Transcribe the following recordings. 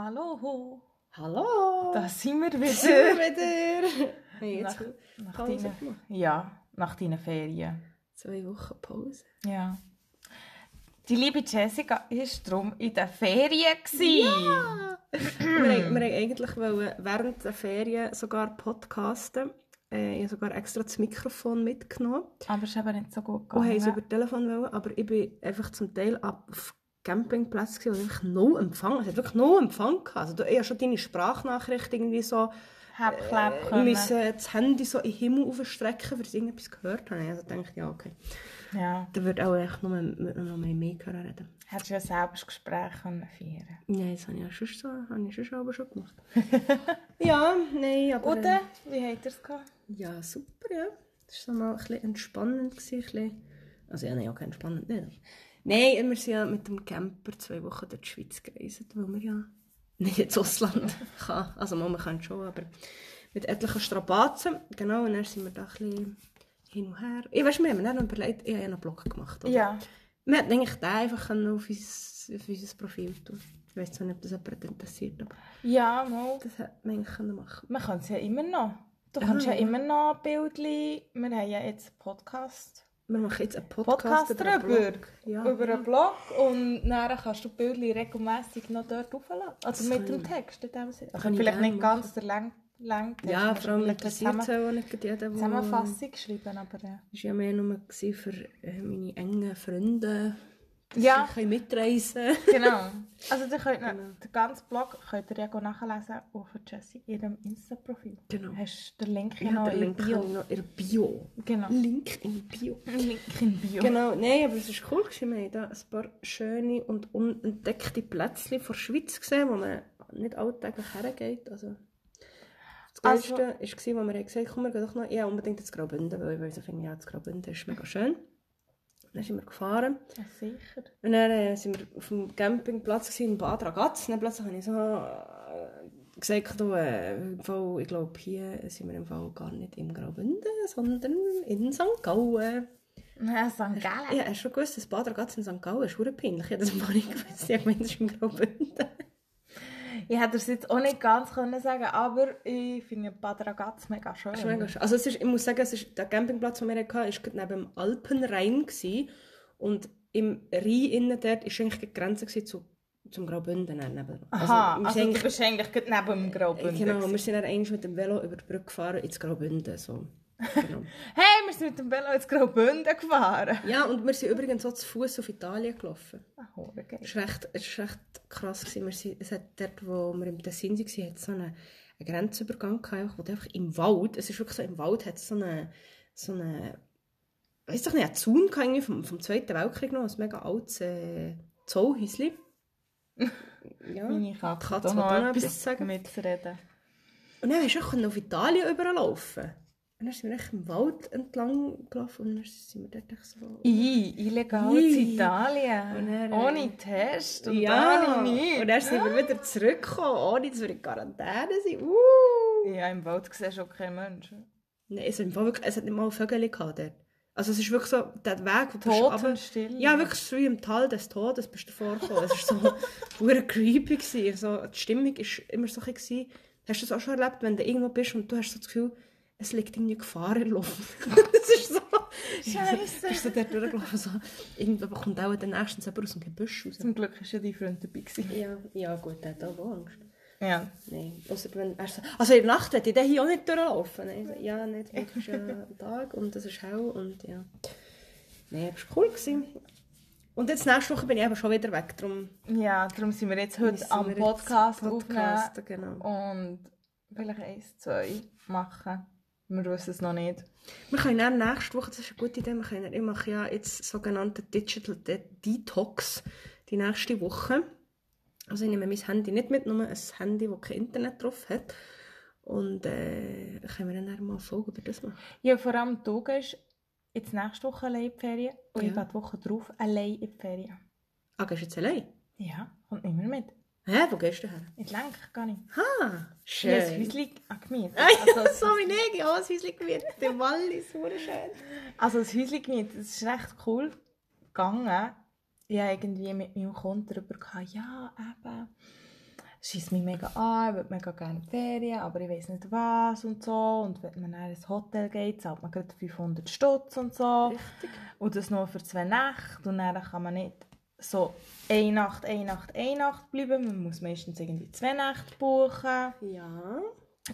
Hallo, Hallo! da sind wir wieder. sind wir wieder. Hey, jetzt Nach, nach Pause deinen, gemacht. ja, nach deinen Ferien. Zwei Wochen Pause. Ja. Die liebe Jessica war darum in den Ferien. gewesen. wir, wollten eigentlich wollen während der Ferien sogar podcasten. Äh, ich habe sogar extra das Mikrofon mitgenommen. Aber es ist eben nicht so gut Und haben es gegangen. über Telefon wollen, aber ich bin einfach zum Teil ab auf Campingplatz gewesen, wo einfach no Empfang. Es hat wirklich no Empfang gehabt. Also du ich habe schon deine Sprachnachricht irgendwie so Ich können. musste das Handy so in den Himmel aufstrecken, weil ich irgendetwas gehört habe. Also dachte ja, okay. Ja. Da würde auch echt nur, nur noch mehr mehr hören reden. Hättest du ja selber das Gespräch können führen Nein, das habe ich ja schon so, habe ich schon aber schon gemacht. ja, nein, aber... Und äh, wie hat er es gehabt? Ja, super, ja. Das war mal ein bisschen entspannend. Gewesen, ein bisschen. Also ja, nein, auch kein entspannend nicht. Nein, wir sind ja mit dem Camper zwei Wochen durch die Schweiz gereist, weil wir ja nicht ins Ausland kann. Also man kann schon, aber mit etlichen Strapazen. Genau, und dann sind wir da ein bisschen hin und her. Ich weiß, wir haben dann überlegt, ich habe ja einen Blog gemacht. Oder? Ja. Wir hätten eigentlich den einfach auf unser, auf unser Profil tun Ich weiß zwar nicht, ob das jemand interessiert, aber Ja, mal. das hätte man eigentlich können machen Man kann es ja immer noch. Du kannst ja ja. immer noch Bildchen. Wir haben ja jetzt einen Podcast. Wir machen jetzt einen Podcast, Podcast über einen. Blog. Ja. Über einen Blog. Und dann kannst du die Bildchen regelmässig noch dort aufladen. Also mit dem Text in dem Sinne. Also vielleicht nicht ganz der Lang Langtext. Ja, vor allem interessiert es auch nicht gerade jeden, der... Zusammenfassung geschrieben, aber ja. Das war ja mehr nur für äh, meine engen Freunde, Ja. können mitreisen Genau. Also ihr könnt Genau. den ganzen Blog könnt ihr ja nachlesen auf Jessie ihrem Insta-Profil. Genau. Hast du den Link Ich noch den in Link Bio? noch in Bio. Genau. Link in Bio. Link in Bio. Genau, nein, aber es ist cool. Wir haben da ein paar schöne und unentdeckte Plätzchen von der Schweiz gesehen, wo man nicht alltäglich hergeht. Also, das Also- Geilste war, wo wir haben gesagt komm, wir gehen doch noch ja, unbedingt ins Graubünden, weil ich finde, ja, das Graubünden ist mega schön. Dann sind wir gefahren. Ja, sicher. Und dann äh, sind wir auf dem Campingplatz in Bad Ragaz. Und dann plötzlich habe ich so äh, gesagt, du, äh, Fall, ich glaube, hier sind wir im Fall gar nicht im Graubünden, sondern in St. Gallen. Ja, St. Gallen. Ja, hast du schon gewusst, dass Bad Ragaz in St. Gallen ist? Verdammt peinlich. Ich habe das mal nicht gewusst. Ich meine, das ist im Graubünden. Ich hätte es jetzt auch nicht ganz können sagen, aber ich finde Bad Ragaz mega schön. Ist mega schön. Also es ist, ich muss sagen, es ist, der Campingplatz, den wir hatten, war neben dem Alpenrhein. Gewesen. Und im Rhein innen dort war eigentlich die Grenze zu, zum Graubünden. Neben. Aha, wir also, sind du eigentlich- bist eigentlich neben dem Graubünden. Genau, gewesen. wir sind dann mit dem Velo über die Brücke gefahren ins Graubünden. So. Genau. Hey, wir sind mit dem Velo ins Graubünden gefahren. ja, und wir sind übrigens so zu Fuß auf Italien gelaufen. Ah, hure geil. Es war recht, es ist recht krass. Gewesen. Wir sind, es hat dort, wo wir im Tessin waren, hat so einen, einen Grenzübergang gehabt, wo einfach im Wald, es ist wirklich so, im Wald hat es so eine, so eine, weiss doch nicht, einen Zaun gehabt, irgendwie vom, vom Zweiten Weltkrieg noch, ein mega altes äh, Zollhäuschen. ja. Meine Katze Katze hat auch noch etwas etwas sagen. mitzureden. Und dann hast du auch auf Italien überlaufen. Und dann sind wir echt im Wald entlang gelaufen und dann sind wir dort so... I, illegal in Ii. Italien. Und dann, äh, Ohne Test und Ja, ohne und dann sind wir wieder zurückgekommen, ohne dass wir in Quarantäne sind. Uh. Ja, im Wald siehst du auch keinen Menschen. Nein, im Fall wirklich, es hat nicht mal Vögel gehabt dort. Also es ist wirklich so, der Weg, wo du bist runter- Totenstill. Ja, wirklich so im Tal des Todes bist du vorgekommen. Es war so creepy. Gewesen. So, die Stimmung war immer so ein bisschen... Hast du das auch schon erlebt, wenn du irgendwo bist und du hast so das Gefühl, es liegt irgendwie Gefahr in Luft. das ist so... Scheisse. Du bist so dort durchgelaufen, so... Irgendwann kommt auch der nächsten selber aus dem Gebüsch raus. Zum Glück war ja dein Freund dabei. gewesen. Ja, ja gut, der hat auch Angst. Ja. Nein, ausser wenn er so, also in der Nacht hätte ich den hier auch nicht durchlaufen. Nein, so, ja, nicht wirklich ja ein Tag und das ist hell und ja. Nein, das war cool. Gewesen. Und jetzt nächste Woche bin ich eben schon wieder weg, darum Ja, darum sind wir jetzt heute am jetzt Podcast, podcasten, genau. aufnehmen und vielleicht eins, zwei machen. Wir wissen es noch nicht. Wir können dann nächste Woche, das ist eine gute Idee, wir können, ich mache ja jetzt sogenannte Digital De Detox die nächste Woche. Also ich nehme mein Handy nicht mit, nur ein Handy, das kein Internet drauf hat. Und äh, können wir dann mal Folge über das machen. Ja, vor allem du gehst jetzt nächste Woche allein in die Ferien und ich Ja. gehe die Woche drauf allein in die Ferien. Ah, gehst du jetzt allein? Ja, kommt nicht mehr mit. Hä, wo gehst du her? In die Lenk gar nicht. Ah, Ich habe ein schön. Häuschen gemietet. Ah, Also, so wie ich, ja, das Häuschen gemietet. Der Wallis, wunderschön. Also das Häuschen gemietet, das ist recht cool gegangen. Ich habe irgendwie mit meinem Kunden darüber gehabt, ja, eben, schießt mich mega an, ich würde mega gerne in Ferien, aber ich weiß nicht was und so. Und wenn man dann ins Hotel geht, zahlt man gerade 500 Stutz und so. Richtig. Und das nur für zwei Nächte. Und dann kann man nicht so eine Nacht, eine Nacht, eine Nacht bleiben. Man muss meistens irgendwie zwei Nächte buchen. Ja.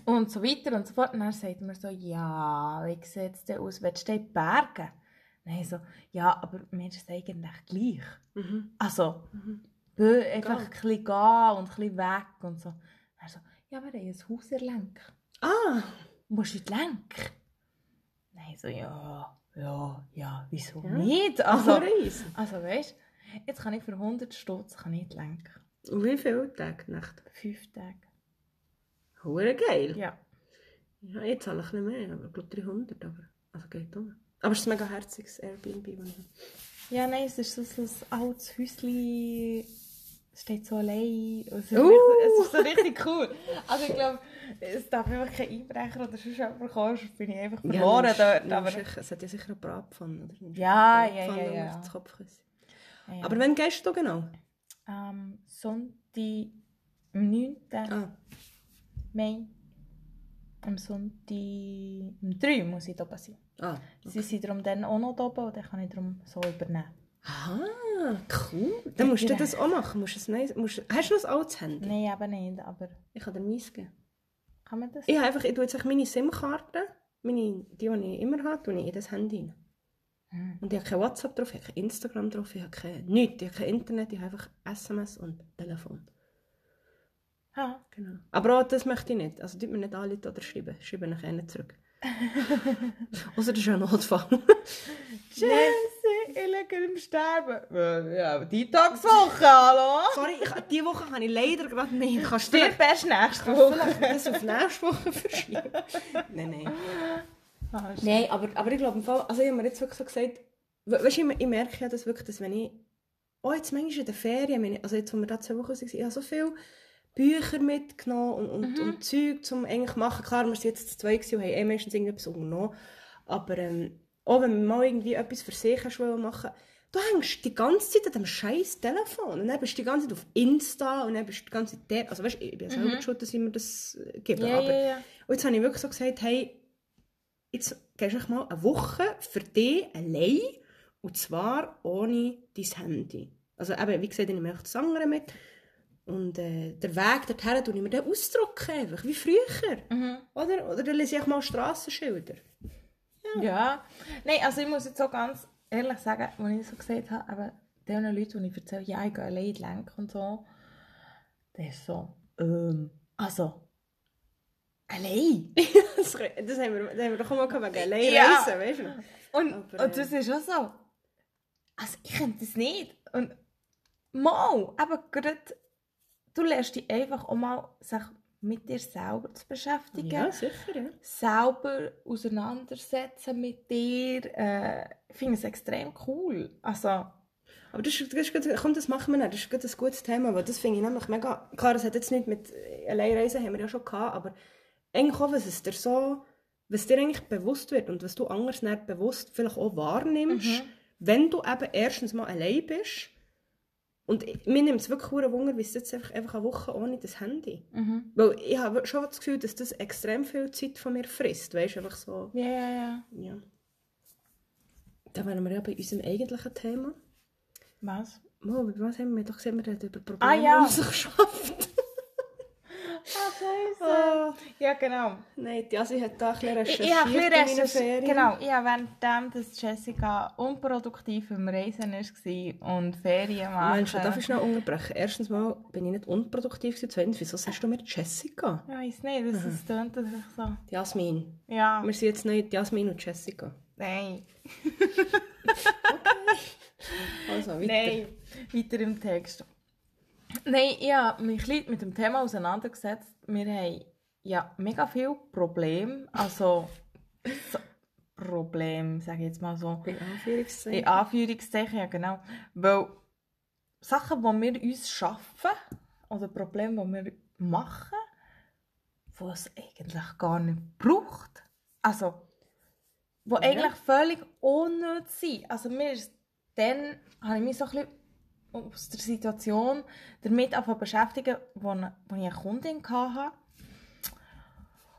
Und so weiter und so fort. Und dann sagt man so, ja, wie sieht es denn aus? Willst du in die Berge? Nein, so, ja, aber mir ist es eigentlich gleich. Mhm. Also, Mhm. einfach Gehen. ein bisschen gehen und ein bisschen weg und so. Dann so, ja, wir haben ein Haus in Lenk. Ah, Musst du in die Lenk? Nein, so, ja, ja, ja, wieso Ja. nicht? also, Also, also weißt jetzt kann ich für 100 Stutz kann ich in die Lenk. Und wie viele Tage Nacht? Fünf Tage. Hure geil. Ja. Ja, jetzt zahle ich ein bisschen mehr, aber ich glaube 300, aber also geht um. Aber es ist ein mega herziges Airbnb. ich. Ja, nein, es ist so, so ein altes Häuschen. Es steht so allein. Es ist, Uh. richtig, es ist so richtig cool. Also ich glaube, es darf einfach kein Einbrecher oder sonst jemand kommen, sonst bin ich einfach verloren Ja, dort. Aber, es hat ja sicher eine Bratpfanne. Oder? Ja, ja, ja, ja. das Kopfkissen. Ja. Aber wann gehst du genau? am Sonntag, am 9. Ah, Mai, am Sonntag, um 3 muss ich da oben sein. ah. Sie sind darum dann auch noch da oben und dann kann ich darum so übernehmen. Ah, cool. Dann musst du das auch machen. Musst ein neues, musst, hast du noch ein altes Handy? Nein, eben nicht, aber Ich kann dir meins geben. kann man das? Ich, einfach, ich tue jetzt meine SIM-Karte, meine, die, die ich immer habe, tue ich in das Handy rein. Hm. Und ich habe kein WhatsApp drauf, ich habe kein Instagram drauf, ich habe kein, nichts, ich habe kein Internet, ich habe einfach SMS und Telefon. Ah. Genau. Aber auch das möchte ich nicht. Also tut mir nicht anrufen oder schreiben. Schreiben ich nicht zurück. Außer das ist ja ein Notfall. Jesse, ich liege im Sterben. Äh, Ja, Detox-Woche, hallo? Sorry, ich, diese Woche kann ich leider gerade nicht. Kannst du erst nächste Kannst du Woche. vielleicht das auf nächste Woche verschieben? nein, nein. Ah, ist- Nein, aber, aber ich glaube, im Fall, also ich habe mir jetzt wirklich so gesagt, we weißt, ich, ich merke ja das wirklich, dass wenn ich, oh jetzt manchmal in den Ferien, also jetzt, wo wir da zwei Wochen waren, ich habe so viele Bücher mitgenommen und, und, und Zeug zum eigentlich machen. Klar, wir sind jetzt zu zweit und haben eh meistens irgendetwas unternommen, aber ähm, auch wenn man mal irgendwie etwas für sich machen du hängst die ganze Zeit an dem scheiß Telefon und dann bist du die ganze Zeit auf Insta und dann bist du die ganze Zeit der, also weißt, ich bin selber schuld, dass ich mir das äh, gebe, Ja, aber ja, ja. und jetzt habe ich wirklich so gesagt, hey, jetzt gehst du mal eine Woche für dich allein und zwar ohne dein Handy. Also eben, wie gesagt, ich nehme auch das andere mit. Und äh, der Weg dorthin tue ich mir dann ausdrucken, einfach, wie früher. Mhm. Oder, oder dann lese ich mal Strassenschilder. Ja. Nein, also ich muss jetzt so ganz ehrlich sagen, als ich so gesagt habe, eben, den Leuten, die ich erzähle, ja, ich gehe allein in die Lenk und so, das ist so, ähm, also, allein? das, das, haben wir, das haben wir doch auch mal gehabt, wegen allein Ja. reisen, weißt du? Und, Aber, und das ist auch so. Also ich könnte das nicht. Und mal, aber gerade, du lernst dich einfach auch mal sich mit dir selber zu beschäftigen. Ja, sicher, ja. Selber auseinandersetzen mit dir. Äh, ich finde es extrem cool. Also, Aber das ist, das ist, gut- komm, das machen wir nicht. Das ist ein gutes Thema, weil das finde ich nämlich mega... Klar, das hat jetzt nicht mit äh, Alleinreisen, haben wir ja schon gehabt, aber eigentlich auch, was es dir so... Was dir eigentlich bewusst wird und was du anders nicht bewusst vielleicht auch wahrnimmst, wenn du eben erstens mal allein bist und mir nimmt es wirklich hure Wunder, wie es jetzt einfach, einfach eine Woche ohne das Handy. mhm. Weil ich habe schon das Gefühl, dass das extrem viel Zeit von mir frisst, weißt du, einfach so... ja, ja, ja. Ja. Da wären wir ja bei unserem eigentlichen Thema. Was? Mo, über was haben wir doch gesehen? Wir reden über Probleme, Ah, ja. die man sich schafft. Scheiße. Ah. Ja, genau. Nein, die Asi hat da ein bisschen Ich, recherchiert ich habe ein in bisschen meinen. Ferien. Genau, ich habe währenddem, dass Jessica unproduktiv im Reisen war und Ferien machen. Mensch, darf ich schnell unterbrechen? Erstens mal bin ich nicht unproduktiv. Zweitens, wieso sagst du mir Jessica? Ich weiss nicht, das ist tönt das so. Jasmin. Ja, Wir sind jetzt nicht Jasmin und Jessica. nein. Also, weiter. Nein, weiter im Text. Nein, ich habe mich ein mit dem Thema auseinandergesetzt. Wir haben ja mega viele Probleme. Also, so, Problem, sage ich jetzt mal so. In Anführungszeichen. In Anführungszeichen, ja genau. Weil Sachen, die wir uns schaffen, oder Probleme, die wir machen, die es eigentlich gar nicht braucht. Also, die Ja. eigentlich völlig unnötig sind. Also mir ist, dann habe ich mich so ein bisschen aus der Situation damit anfangen beschäftigen, wo, wo ich eine Kundin hatte.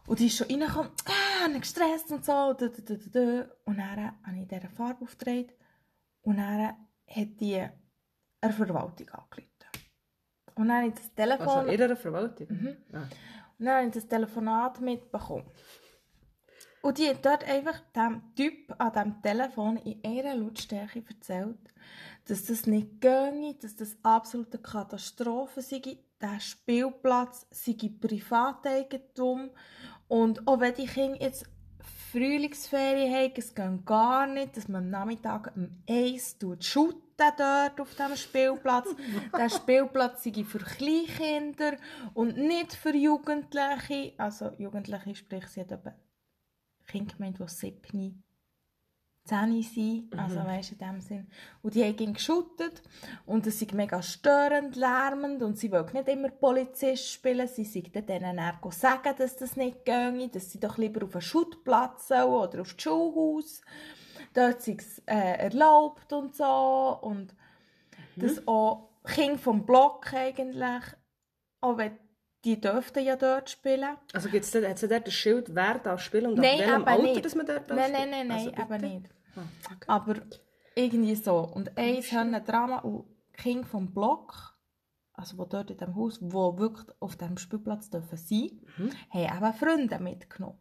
Und die ist schon reingekommen, ah, nicht gestresst und so. Und, da, da, da, da. und dann habe ich dieser Farbe aufgetragen. Und dann hat die eine Verwaltung angerufen. Und dann habe ich das Telefon... Also einer Verwaltung? Mhm. Ah. Und dann habe ich das Telefonat mitbekommen. Und die hat dort einfach dem Typ an diesem Telefon in einer Lautstärke erzählt, dass das nicht ginge, dass das absolute Katastrophe sei, der Spielplatz sei Privateigentum und auch wenn die Kinder jetzt Frühlingsferien haben, es geht gar nicht, dass man am Nachmittag um eins shooten dort auf diesem Spielplatz. der Spielplatz sei für Kleinkinder und nicht für Jugendliche. Also Jugendliche, sprich, sie hat etwa Kinder gemeint, die sieben, zehn sind, also weißt du, in dem Sinn. Und die haben geschuttet und es ist mega störend, lärmend und sie wollen nicht immer Polizist spielen, sie sagen denen dann sagen, dass das nicht ginge, dass sie doch lieber auf einen Schuttplatz sollen oder aufs Schulhaus. Dort sei es äh, erlaubt und so und dass auch Kinder vom Block eigentlich, auch wenn die dürften ja dort spielen. Also gibt's dort, hat es dort ein Schild, wer darf spielen und Nein, ab welchem Alter, nicht. dass man dort darf Nein, nein, nein, nein, Also aber nicht. Ah, okay. Aber irgendwie so. Und eins haben ein Drama und Kinder vom Block, also wo dort in dem Haus, wo wirklich auf dem Spielplatz dürfen sein, Mhm. haben eben Freunde mitgenommen.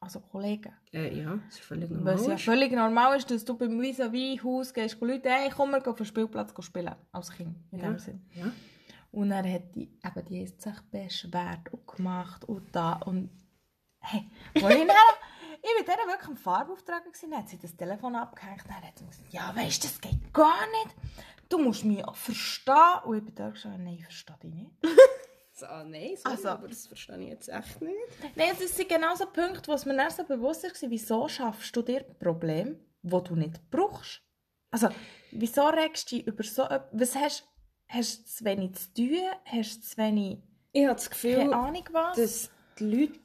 Also Kollegen. Äh, ja, das ist völlig normal. Was ja völlig normal ist, dass du beim vis-à-vis-Haus gehst, und Leute, hey, komm, wir gehen auf den Spielplatz spielen. Als Kind, in Ja. dem Sinn. Ja. Und dann hat die, eben, die hat sich beschwert und gemacht und da und hey, wo ich dann, ich war dann wirklich im Farbauftrag, gewesen, dann hat sie das Telefon abgehängt, dann hat sie gesagt, ja weisst du, das geht gar nicht, du musst mich auch verstehen. Und ich bin da geschaut, nein, ich verstehe dich nicht. So, ah, nein, sorry, Also- aber das verstehe ich jetzt echt nicht. Nein, das sind genau so Punkte, was mir dann so bewusst war, wieso schaffst du dir Probleme, die du nicht brauchst? Also, wieso regst du dich über so etwas, was hast hast du zu wenig zu tun, hast du zu wenig, Ich habe das Gefühl, keine Ahnung was? dass die Leute,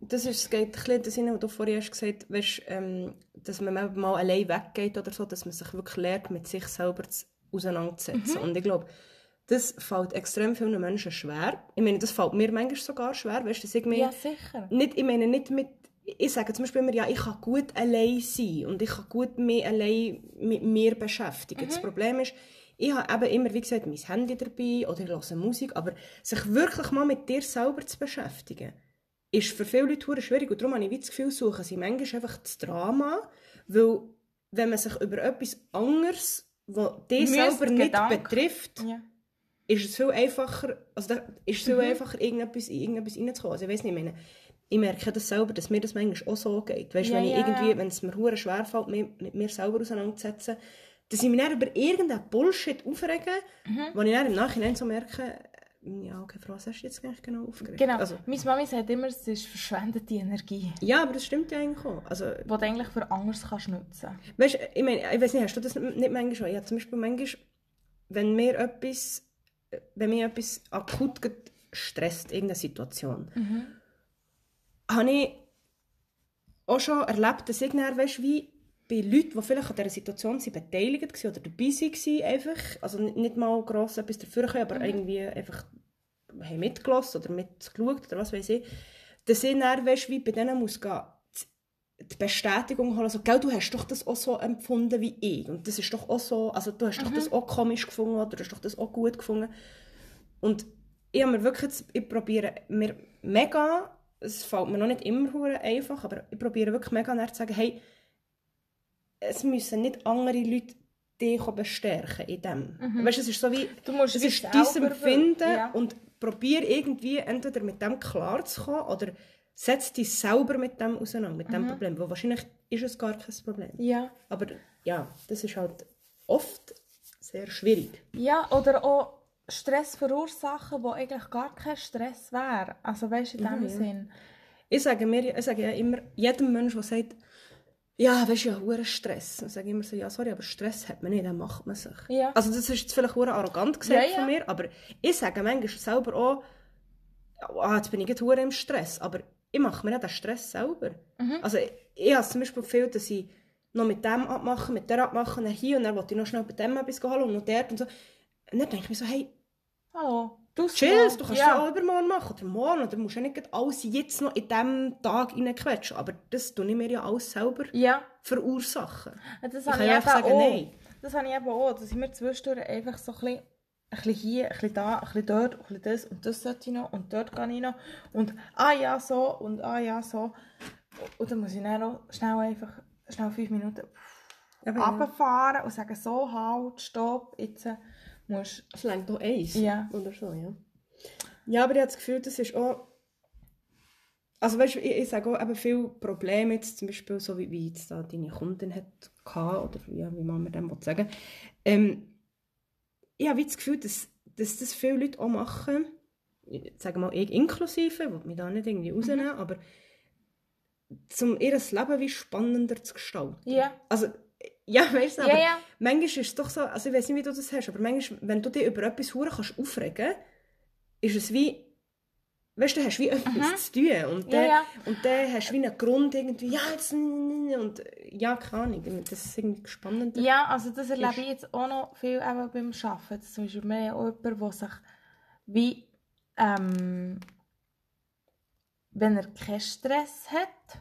das ist, es geht ein bisschen in den Sinn, was du vorhin hast gesagt weißt, ähm, dass man mal allein weggeht oder so, dass man sich wirklich lernt, mit sich selber zu, auseinanderzusetzen. Und ich glaube, das fällt extrem vielen Menschen schwer. Ich meine, das fällt mir manchmal sogar schwer, weißt du, dass ich mir ja, sicher. nicht, ich meine nicht mit, ich sage zum Beispiel immer, ja, ich kann gut allein sein und ich kann gut mich allein mit mir beschäftigen. Das Problem ist, ich habe eben immer, wie gesagt, mein Handy dabei oder ich höre Musik, aber sich wirklich mal mit dir selber zu beschäftigen, ist für viele Leute schwierig und darum habe ich das Gefühl, suchen sie manchmal einfach das Drama, weil wenn man sich über etwas anderes, das dich selber nicht Gedanken- betrifft, Ja. ist es viel einfacher, also da ist es viel einfacher, irgendetwas, in irgendetwas reinzukommen. Also ich weiss nicht, ich meine, ich merke das selber, dass mir das manchmal auch so geht. Weißt, Ja, wenn ich ja, irgendwie, wenn es mir hure schwer fällt, mich mit mir selber auseinanderzusetzen, dass ich mich dann über irgendeinen Bullshit aufrege, wo ich dann im Nachhinein so merke, äh, ja, okay, Frau, was hast du jetzt eigentlich genau aufgeregt? Genau. Also, Meine Mami sagt immer, es ist verschwendete Energie, ja, aber das stimmt ja eigentlich auch. Also, die du eigentlich für anderes kannst nutzen Weißt, ich meine, ich weiß nicht, hast du das nicht manchmal schon? Habe zum Beispiel manchmal, wenn mir etwas, wenn mir etwas akut stresst, irgendeine Situation, habe ich auch schon erlebt, dass ich dann, weißt, wie bei Leuten, die vielleicht an dieser Situation sind, beteiligt waren oder dabei waren, einfach, also nicht, nicht mal gross etwas dafür können, aber irgendwie einfach haben mitgelassen oder mitgeschaut oder was weiß ich, dass ich dann, weißt, wie bei denen muss gehen, die Bestätigung holen, also, gell, du hast doch das auch so empfunden wie ich und das ist doch auch so, also du hast doch das auch komisch gefunden oder du hast doch das auch gut gefunden. Und ich habe mir wirklich jetzt, ich probiere mir mega, es fällt mir noch nicht immer einfach, aber ich probiere wirklich mega näher zu sagen, hey, es müssen nicht andere Leute dich bestärken in dem. Weißt du, es ist so wie, Du musst es ist dein Empfinden ja. und probier irgendwie entweder mit dem klarzukommen oder setz dich selber mit dem auseinander, mit dem Problem, weil wahrscheinlich ist es gar kein Problem. Ja. Aber ja, das ist halt oft sehr schwierig. Ja, oder auch Stress verursachen, wo eigentlich gar kein Stress wäre. Also weißt du, in dem Ja, ja. Sinn. Ich sage, mir, ich sage ja immer, jedem Menschen, der sagt, ja, weißt du, ja, hoher Stress. Dann sage ich immer so, ja, sorry, aber Stress hat man nicht, dann macht man sich. Ja. Also das ist jetzt vielleicht hure arrogant gesagt Ja, von mir, aber ich sage manchmal selber auch, ah, jetzt bin ich hure im Stress, aber ich mache mir ja den Stress selber. Mhm. Also ich, ich habe zum Beispiel viel, dass ich noch mit dem abmachen, mit der abmachen, dann hier und dann wollte ich noch schnell bei dem etwas holen und noch dort und so. Und dann denke ich mir so, hey, Hallo, du du kannst ja. auch übermorgen machen oder morgen oder du musst ja nicht alles jetzt noch in diesem Tag reinquetschen. Aber das tue ich mir ja alles selber Ja, verursachen. das Ich habe kann ich, einfach sagen, auch. nein. Das habe ich eben auch, dass ich mir zwischendurch einfach so ein bisschen, ein bisschen hier, ein bisschen da, ein bisschen dort, ein bisschen das und das sollte ich noch und dort kann ich noch und ah ja so und ah ja so. Und dann muss ich dann auch schnell einfach, schnell fünf Minuten Aber ja, runterfahren und sagen so, halt, stopp, jetzt äh, musst es längt noch eins. Ja. Oder so, ja. Ja, aber ich habe das Gefühl, das ist auch... Also weißt du, ich, ich sage auch eben viele Probleme jetzt, zum Beispiel so wie, wie jetzt da deine Kundin hat gehabt, oder ja, wie man mir dem sagen ähm, Ich habe das Gefühl, dass, dass das viele Leute auch machen, ich sage mal ich inklusive, ich will mich da nicht irgendwie rausnehmen, aber um ihr Leben wie spannender zu gestalten. Ja. Also, ja, weißt du, aber Ja, ja. manchmal ist es doch so, also ich weiß nicht, wie du das hast, aber manchmal, wenn du dich über etwas hure kannst aufregen, ist es wie, weißt du, du hast wie etwas zu tun und Mhm. Dann, ja. und dann hast du wie einen Grund irgendwie, ja, jetzt, und ja, keine Ahnung, das ist irgendwie spannend. Ja, also das erlebe ich jetzt auch noch viel eben beim Arbeiten. Zum Beispiel mehr auch jemand, der sich wie, ähm, wenn er keinen Stress hat,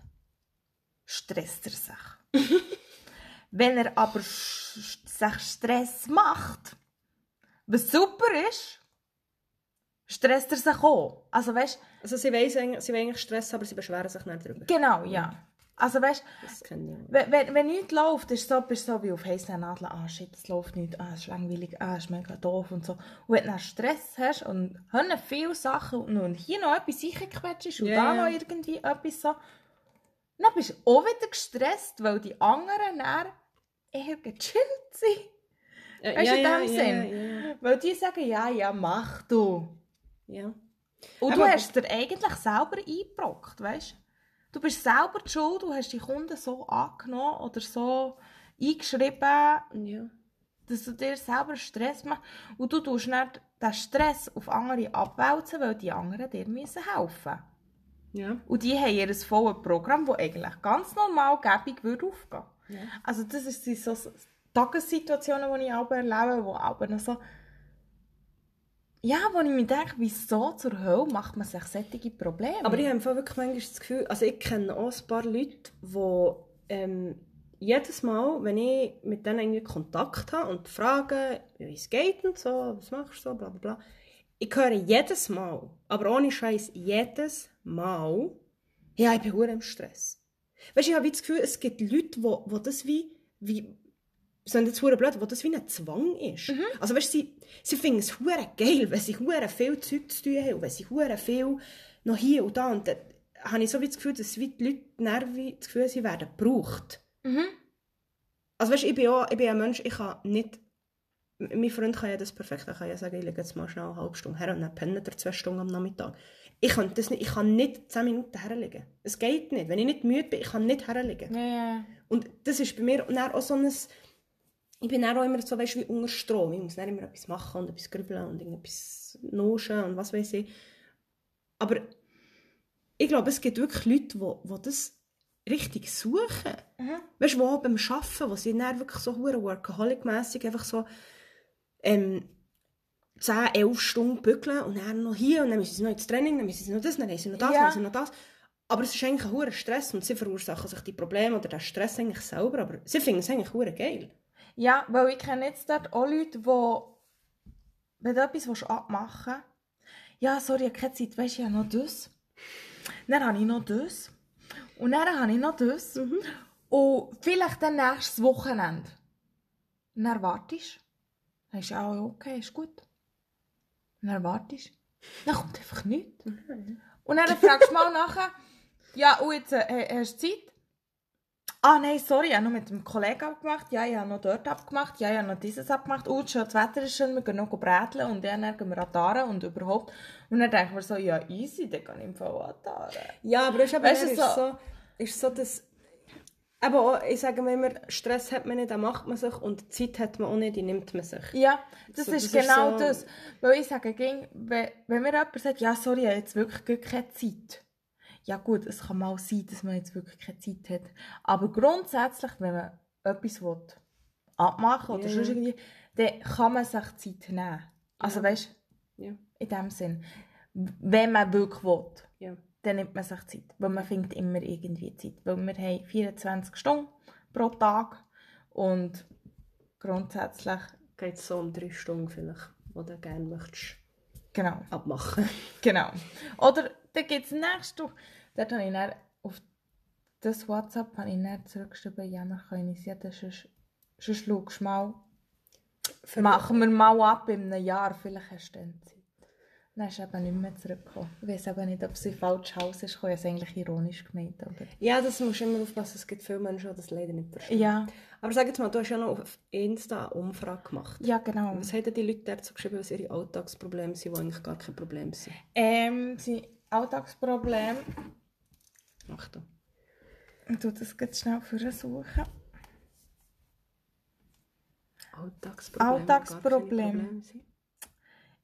stresst er sich. wenn er aber sich Stress macht, was super ist, stresst er sich auch. Also weißt Also sie weiss sie wollen eigentlich Stress, aber sie beschweren sich nicht darüber. genau, ja. Also weißt auch. Wenn, wenn, wenn nichts läuft, ist es so, bist du so wie auf heißen Nadeln. Ah, shit, es läuft nicht. Ah, es ist langweilig. Ah, es ist mega doof und so. Und wenn du dann Stress hast und haben viele Sachen und hier noch etwas reingequetscht und Ja, da noch irgendwie etwas so, dann bist du auch wieder gestresst, weil die anderen dann eher gechillt sind. Ja, Weißt du, in ja, dem ja, Sinn? Weil die sagen, ja, ja, mach du. ja. Und Aber- du hast dir eigentlich selber eingebrockt, weißt du? Du bist selber die Schuld, du hast die Kunden so angenommen oder so eingeschrieben, ja. dass du dir selber Stress machst. Und du tust nicht den Stress auf andere abwälzen, weil die anderen dir müssen helfen ja. Und die haben ihr volles Programm, das eigentlich ganz normal gäbig würde aufgehen Ja. Also das sind so Tagessituationen, die ich aber erlebe, die aber noch so... Ja, wo ich mir denke, wieso zur Hölle macht man sich solche Probleme? Aber ich habe wirklich manchmal das Gefühl, also ich kenne auch ein paar Leute, die ähm, jedes Mal, wenn ich mit denen irgendwie Kontakt habe und frage, wie es geht und so, was machst du so, bla bla bla, ich höre jedes Mal, aber ohne Scheiß jedes Mal, ja, ich bin im Stress. Weißt ich habe das Gefühl, es gibt Leute, die, die das wie, wie sind jetzt hure blöd, wo das wie ein Zwang ist. Also weißt, sie, sie finden es hure geil, wenn sie hure viel Zeug zu tun haben und wenn sie hure viel noch hier und da und dann habe ich so wie das Gefühl, dass wie die Leute wie das Gefühl, sie werden gebraucht. Mhm. Also weißt, ich bin auch, ich bin ein Mensch, ich kann nicht mein Freund kann ja das perfekt, er kann ja sagen, ich lege jetzt mal schnell eine halbe Stunde her und dann pennt er zwei Stunden am Nachmittag. Ich kann, das nicht, ich kann nicht zehn Minuten herlegen. Es geht nicht. Wenn ich nicht müde bin, ich kann nicht herlegen. Ja, ja. Und das ist bei mir auch so ein... Ich bin auch immer so, weißt, wie unter Strom. Ich muss immer etwas machen und etwas grübeln und irgendetwas nuschen und was weiß ich. Aber ich glaube, es gibt wirklich Leute, die, die das richtig suchen. Mhm. Weißt du, die beim Arbeiten, wo sie dann wirklich so workaholic-mässig einfach so ähm, 10, 11 Stunden bügeln und dann noch hier und dann müssen sie noch ins Training, dann müssen sie noch das, dann haben sie noch das, Ja. dann haben sie noch das. Aber es ist eigentlich ein hoher Stress und sie verursachen sich die Probleme oder den Stress eigentlich selber, aber sie finden es eigentlich hure geil. Ja, weil ich kenne jetzt dort auch Leute, die, wenn du etwas willst abmachen willst, ja, sorry, ich habe keine Zeit, weisst du, ich habe noch das. Dann habe ich noch das. Und dann habe ich noch das. Und vielleicht dann nächstes Wochenende. Und dann wartest du. Dann ist ja auch okay, ist gut. Und dann wartest du. Dann kommt einfach nichts. Und dann fragst du mal nachher, ja, und jetzt äh, hast du Zeit? Ah nein, sorry, ich habe noch mit dem Kollegen abgemacht. Ja, ich habe noch dort abgemacht. Ja, ich habe noch dieses abgemacht. Oh, schon, das Wetter ist schön, wir gehen noch bräteln und dann gehen wir an und überhaupt. Und dann denken wir so, ja easy, dann kann ich im Fall an. Ja, aber das ist, aber Weißt ist, so- so, ist so, dass... Aber ich sage mir immer, Stress hat man nicht, den macht man sich und Zeit hat man auch nicht, die nimmt man sich. Ja, das So, ist das ist genau so- das. Weil ich sage, ging, wenn, wenn mir jemand sagt, ja sorry, ich habe jetzt wirklich keine Zeit. Ja gut, es kann mal sein, dass man jetzt wirklich keine Zeit hat. Aber grundsätzlich, wenn man etwas will abmachen oder Ja, sonst irgendwie, dann kann man sich Zeit nehmen. Also Ja. weißt Ja. in dem Sinn. Wenn man wirklich will. Dann nimmt man sich Zeit. Weil man findet immer irgendwie Zeit. Weil wir haben 24 Stunden pro Tag und grundsätzlich, Geht so um drei Stunden vielleicht, wo du gerne möchtest genau, abmachen. genau. Oder dann gibt es nächste Woche, dort habe ich dann auf das WhatsApp habe ich dann zurückgeschrieben, ja, wir können uns ja, sonst, sonst schaust mal, machen wir mal ab in einem Jahr, vielleicht hast du dann Zeit. Dann ist eben nicht mehr zurückgekommen. Ich weiß eben nicht, ob sie falsch Haus ist, ich habe es eigentlich ironisch gemeint. Aber... Ja, das musst du immer aufpassen. Es gibt viele Menschen, die das leider nicht verstehen. Ja, Aber sag jetzt mal, du hast ja noch auf Insta eine Umfrage gemacht. ja, genau. Was haben die Leute so geschrieben, was ihre Alltagsprobleme sind, die eigentlich gar kein Problem sind? Ähm, sein Alltagsproblem, Achtung. ich tue das jetzt schnell versuchen. Alltagsprobleme. Alltagsproblem. sind.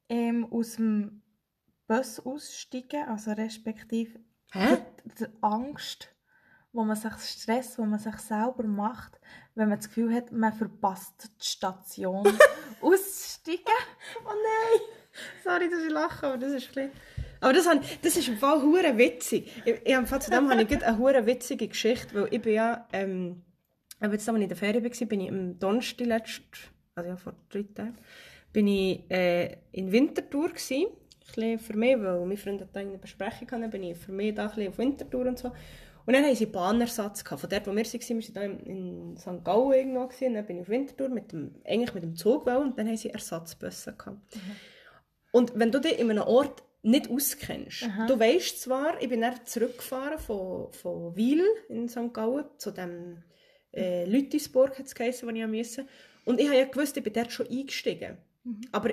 Ähm, aus dem Bus aussteigen, also respektive Hä? die Angst, wo man sich Stress, wo man sich selber macht, wenn man das Gefühl hat, man verpasst die Station auszusteigen. Oh nein! Sorry, dass ich lache, aber das ist ein bisschen... Aber das, habe- das ist im Fall hure witzig. Ich, ich, zu dem habe ich eine hure witzige Geschichte, weil ich bin ja, ähm, aber jetzt, als ich in der Ferien war, bin ich am Donnerstag letzt, also ja, vor drei Tagen, bin ich äh, in Winterthur gsi. Bisschen für mich, weil mein Freund hat da eine Besprechung hatte, bin ich für mich da ein bisschen auf Winterthur und so. Und dann haben sie Bahnersatz gehabt. Von dort, wo wir waren, wir waren in, St. Gallen irgendwo gewesen, und dann bin ich auf Winterthur mit dem, eigentlich mit dem Zug und dann haben sie Ersatzbusse gehabt. Und wenn du dich in einem Ort nicht auskennst, du weißt zwar, ich bin dann zurückgefahren von, von Wil in St. Gallen zu dem äh, Lütisburg, hat es geheißen, wo ich musste. Und ich habe ja gewusst, ich bin dort schon eingestiegen. Aber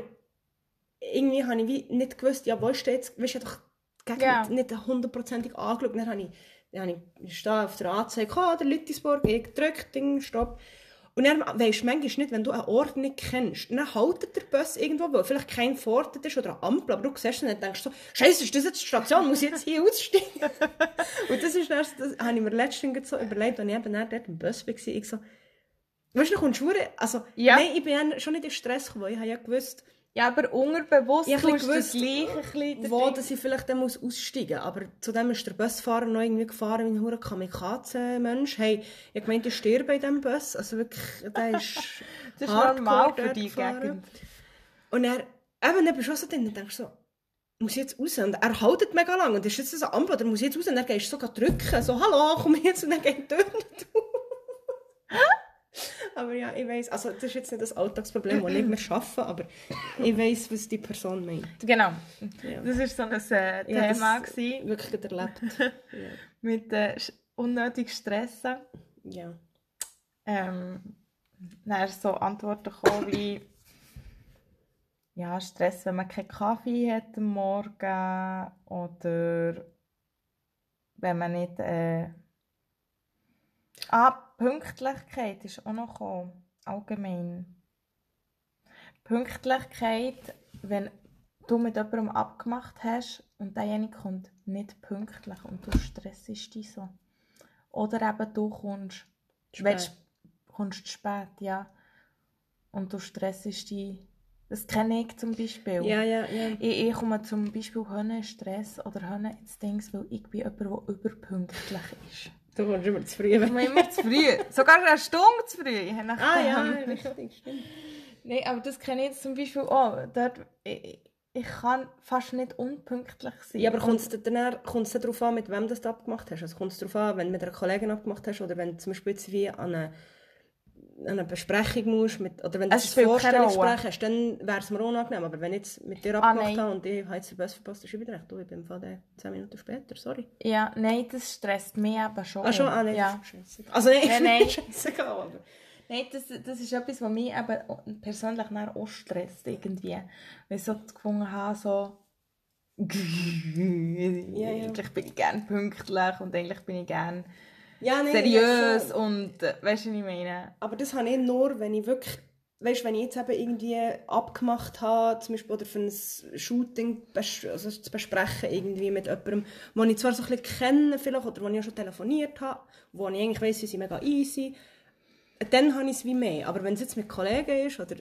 irgendwie habe ich wie nicht gewusst, ja, wo steht jetzt, weißt du, ich habe doch Gegend Ja. nicht hundertprozentig angeschaut. Dann habe ich, dann habe ich, stehe auf der Anzeige, oh, der Lütisburg, ich gedrückt, Ding, Stopp. Und dann weisst du manchmal nicht, wenn du einen Ort nicht kennst, dann haltet der Bus irgendwo, wo vielleicht kein Vordertag ist oder eine Ampel, aber du siehst ihn und denkst so, Scheiße, ist das jetzt die Station, muss ich jetzt hier aussteigen? und das ist dann, das habe ich mir letztens so überlegt, als ich eben dann dort im Bus war, ich so, weißt du, dann kommst du also, Ja. nein, ich bin schon nicht in Stress gekommen, ich habe ja gewusst, Ja, aber unterbewusst ich gleich ein gewusst, bisschen wo Ding- dass ich vielleicht dann muss aussteigen muss. Aber zudem ist der Busfahrer noch irgendwie gefahren wie ein hure Kamikaze-Mensch. Hey, ich meinte, ich sterbe in diesem Bus. Also wirklich, der ist Das ist normal für die. Gegend. Und er, eben, dann bist du auch so drin und denkst so, muss ich jetzt raus? Und er haltet mega lang und ist jetzt so Ampel, oder muss ich jetzt raus? Und dann gehst sogar drücken, so, hallo, komm jetzt, und dann geht die Tür nicht auf. Aber ja, ich weiss, also das ist jetzt nicht das Alltagsproblem, das ich mehr schaffe, aber ich weiss, was die Person meint. Genau. Ja. Das war so ein äh, Ja, Thema gewesen, Wirklich erlebt. ja. mit äh, unnötig Stressen. ja. Ähm, dann ist so Antworten gekommen wie ja, Stress, wenn man keinen Kaffee hat am Morgen oder wenn man nicht äh... Ah, Pünktlichkeit ist auch noch gekommen, allgemein. Pünktlichkeit, wenn du mit jemandem abgemacht hast und derjenige kommt nicht pünktlich und du stressest dich so. Oder eben du kommst Spät. Willst, kommst zu spät, ja. Und du stressest dich. Das kenne ich zum Beispiel. Ja, ja, ja. Ich, ich komme zum Beispiel Stress oder Hönne ins Dings, weil ich bin jemand, der überpünktlich ist. Du kommst immer zu früh. Ich komme immer zu früh. Sogar eine Stunde zu früh. je nachdem. ah ja, richtig, stimmt. Nein, aber das kenne ich jetzt zum Beispiel auch. Dort, ich, ich kann fast nicht unpünktlich sein. Ja, aber kommt es dann darauf an, mit wem das du abgemacht hast? Also kommt es darauf an, wenn du mit einer Kollegin abgemacht hast oder wenn du zum Beispiel wie an eine, an eine Besprechung musst, mit, oder wenn du Es ein spielt keine Rolle. Vorstellungsgespräch hast, dann wäre es mir unangenehm. Aber wenn ich jetzt mit dir Ah, abgemacht nein. habe und ich habe jetzt den Bus verpasst, ist wieder recht. Du, ich bin der 10 Minuten später, sorry. Ja, nein, das stresst mich eben schon. Ah, schon? Ah, nein, ja. Also nein, Nein, nein. scheißegal, aber... Nein, das, das ist etwas, was mich eben persönlich auch stresst, irgendwie. Weil ich so gefunden habe, so... ja. Eigentlich bin ich gerne pünktlich und eigentlich bin ich gerne Ja, nein, seriös und... Äh, weißt du, was ich meine? Aber das habe ich nur, wenn ich wirklich, weißt, wenn ich jetzt eben irgendwie abgemacht habe, zum Beispiel oder für ein Shooting also zu besprechen irgendwie mit jemandem, den ich zwar so ein bisschen kenne vielleicht, oder wo ich auch schon telefoniert habe, wo ich eigentlich weiss, sie sind mega easy, dann habe ich es wie mehr. Aber wenn es jetzt mit Kollegen ist oder,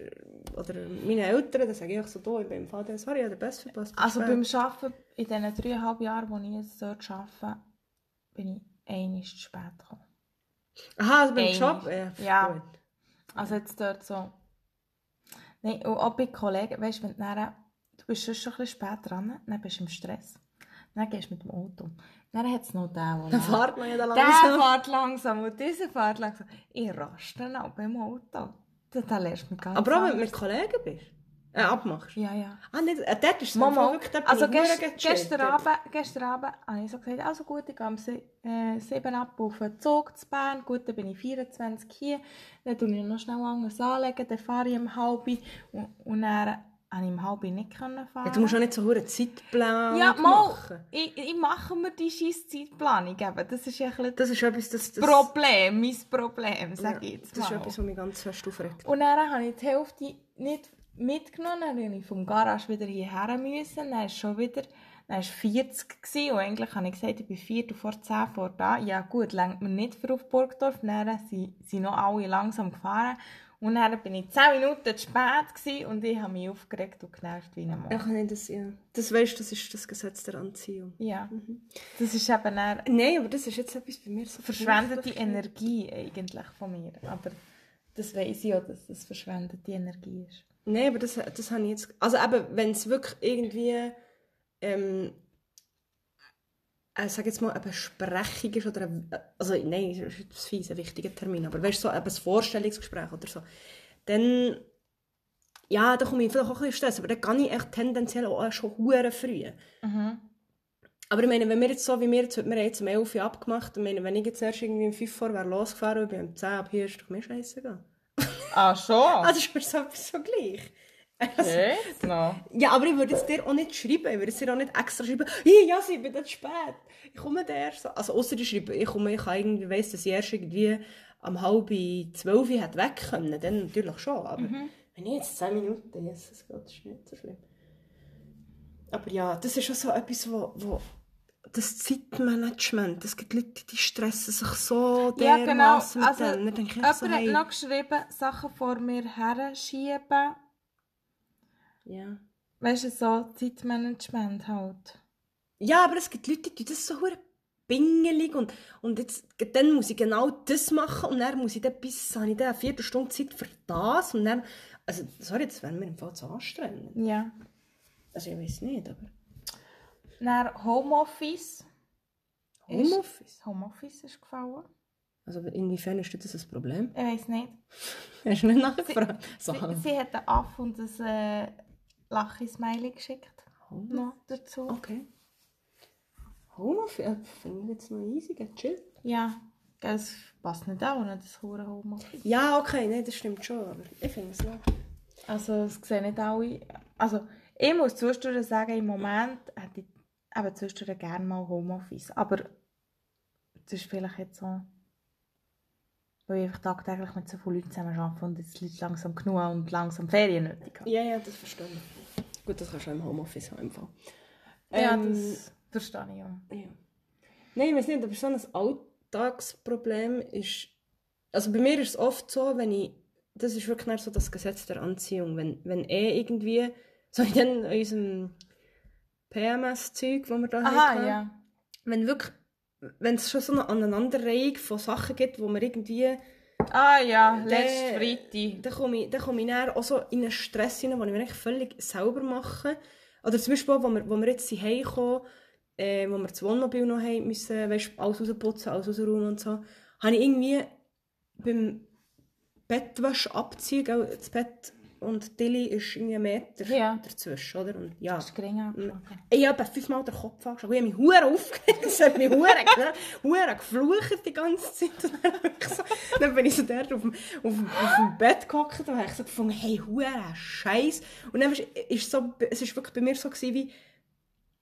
oder meinen Eltern, dann sage ich so, «Du, ich bin im Vater, sorry, ich habe den Best verpasst. Also spät.» beim Arbeiten, in diesen dreieinhalb Jahren, wo ich jetzt dort arbeite, bin ich einmal zu spät gekommen. Aha, also beim Einmal. Job? Ja, Ja. gut. Also jetzt dort so... Nein, und auch bei Kollegen, weißt du, wenn du dann, du bist schon ein bisschen spät dran, dann bist du im Stress. Dann gehst du mit dem Auto. Dann hat es noch den, der... Dann fährt man ja da Der langsam. fährt langsam und dieser fährt langsam. Ich raste dann auch beim Auto. Da, da lernst du mich ganz Aber auch wenn du mit Kollegen bist? Äh, abmachst? Ja, ja. Ah, nicht, äh, dort ist es Mama, wirklich, bin also gest, gestern. Abend, gestern Abend habe ich so gesagt, also gut, ich gehe um sie, äh, 7 ab auf den Zug zu Bern, gut, dann bin ich 24 hier, dann tue ich noch schnell anders anlegen, dann fahre ich um halb und, und dann konnte ich um halb nicht können fahren. Ja, du musst auch nicht so einen Zeitplan ja, mal, machen. ich, ich mache mir die scheiß Zeitplanung eben, das ist ja ein Das ist etwas, das... das Problem, mein Problem, ja, sage ich jetzt Das ist mal. etwas, was mich ganz fest aufregt. Und dann habe ich die Hälfte nicht mitgenommen, dann musste ich vom Garage wieder hierher müssen, dann war es schon wieder, dann war es 40 gewesen, und eigentlich habe ich gesagt, ich bin 4 vor 10 vor da. Ja gut, lenkt mir nicht für auf Burgdorf, dann sind, sind noch alle langsam gefahren. Und dann bin ich 10 Minuten zu spät gewesen, und ich habe mich aufgeregt und genervt wie ein Mann. Ach nee, das, ja. das weißt du, das ist das Gesetz der Anziehung. Ja, das ist eben dann Nein, aber das ist jetzt etwas bei mir so verschwendete. Energie eigentlich von mir. Aber das weiß ich auch, dass das verschwendete Energie ist. Nein, aber das, das habe ich jetzt... Also eben, wenn es wirklich irgendwie... Ähm, äh, sag jetzt mal, eine Besprechung ist oder... Ein, also nein, das ist fies, ein wichtiger Termin, aber weißt du, so ein Vorstellungsgespräch oder so, dann... Ja, da komme ich vielleicht auch ein bisschen Stress, aber dann kann ich echt tendenziell auch schon hure früh. Mhm. Aber ich meine, wenn wir jetzt so wie wir jetzt, heute, wir haben jetzt um 11 Uhr abgemacht, ich meine, wenn ich jetzt erst irgendwie um 5 vor wäre losgefahren und ich bin um 10 ab hier, ist doch mir scheißegal. Ah, schon? Also ist mir so gleich. Also, noch. ja, aber ich würde es dir auch nicht schreiben. Ich würde es dir auch nicht extra schreiben. Hey, ja, ich bin jetzt spät. Ich komme da erst so. Also, außer ich schreibe, ich komme, ich kann irgendwie weiss, dass ich erst irgendwie am halb zwölf hätte weg können. Dann natürlich schon. Aber wenn ich jetzt 10 Minuten, Gott, das ist nicht so schlimm. Aber ja, das ist schon so etwas, wo, wo das Zeitmanagement, es gibt Leute, die stressen sich so Ja, genau. dermassen mit Also. Dann denke ich Jemand so, hat hey, noch geschrieben, Sachen vor mir her schieben. ja. Weißt du, so Zeitmanagement halt. Ja, aber es gibt Leute, die das so hure pingelig und, und jetzt, dann muss ich genau das machen und dann muss ich dann bis, habe ich dann eine Viertelstunde Zeit für das und dann, also sorry, das wäre mir im Fall zu anstrengend. Ja. Also ich weiß nicht, aber Dann Homeoffice. Homeoffice? Homeoffice ist gefallen. Also inwiefern ist das ein Problem? Ich weiß nicht. Hast du nicht nachgefragt? So, Sie, sie hat einen Aff und ein äh, Lachi-Smiley geschickt. Home- Noch dazu. Okay. Homeoffice? Finde ich jetzt noch easy, chill. Ja. Das passt nicht auch, nicht das hure Homeoffice. Ja, okay, nein, das stimmt schon, aber ich finde es noch. Also, es sehen nicht alle. Also, ich muss zwischendurch sagen, im Moment hätte ich eben zwischendurch gerne mal Homeoffice. Aber das ist vielleicht jetzt so, weil ich einfach tagtäglich mit so vielen Leuten zusammen arbeite und jetzt Leute langsam genug und langsam Ferien nötig haben. Ja, ja, das verstehe ich. Gut, das kannst du auch im Homeoffice haben. Im Fall. Ja, Ähm, das verstehe ich auch. Ja. Nein, ich weiß nicht, aber so ein Alltagsproblem ist. Also bei mir ist es oft so, wenn ich. Das ist wirklich so das Gesetz der Anziehung. Wenn, wenn eh irgendwie. So in unserem PMS-Zeug, das wir da Aha, hatten, ja. Wenn wirklich. Wenn es schon so eine Aneinanderreihung von Sachen gibt, wo man irgendwie. Ah ja, Der- letzten Freitag. Dann komme ich, dann komme ich dann auch so in einen Stress hinein, den ich mir eigentlich völlig selber mache. Oder zum Beispiel, wo wir, wo wir jetzt hierher kommen, äh, wo wir das Wohnmobil noch haben müssen, weißt, alles rausputzen, alles rausräumen und so, habe ich irgendwie beim Bettwäsche abziehen, das Bett und Tilly ist irgendwie ein Meter Ja. dazwischen, oder? Und ja, Das ist gering angeschlagen. ich habe fünfmal den Kopf angeschaut. Ich habe mich hure aufgeregt. Es hat mich hure hure geflucht die ganze Zeit. Und dann, wirklich so, dann bin ich so dort auf dem, auf auf dem Bett gehockt und habe ich so gefunden, hey, hure Scheiß. Und dann ist, ist so, es ist wirklich bei mir so gewesen, wie,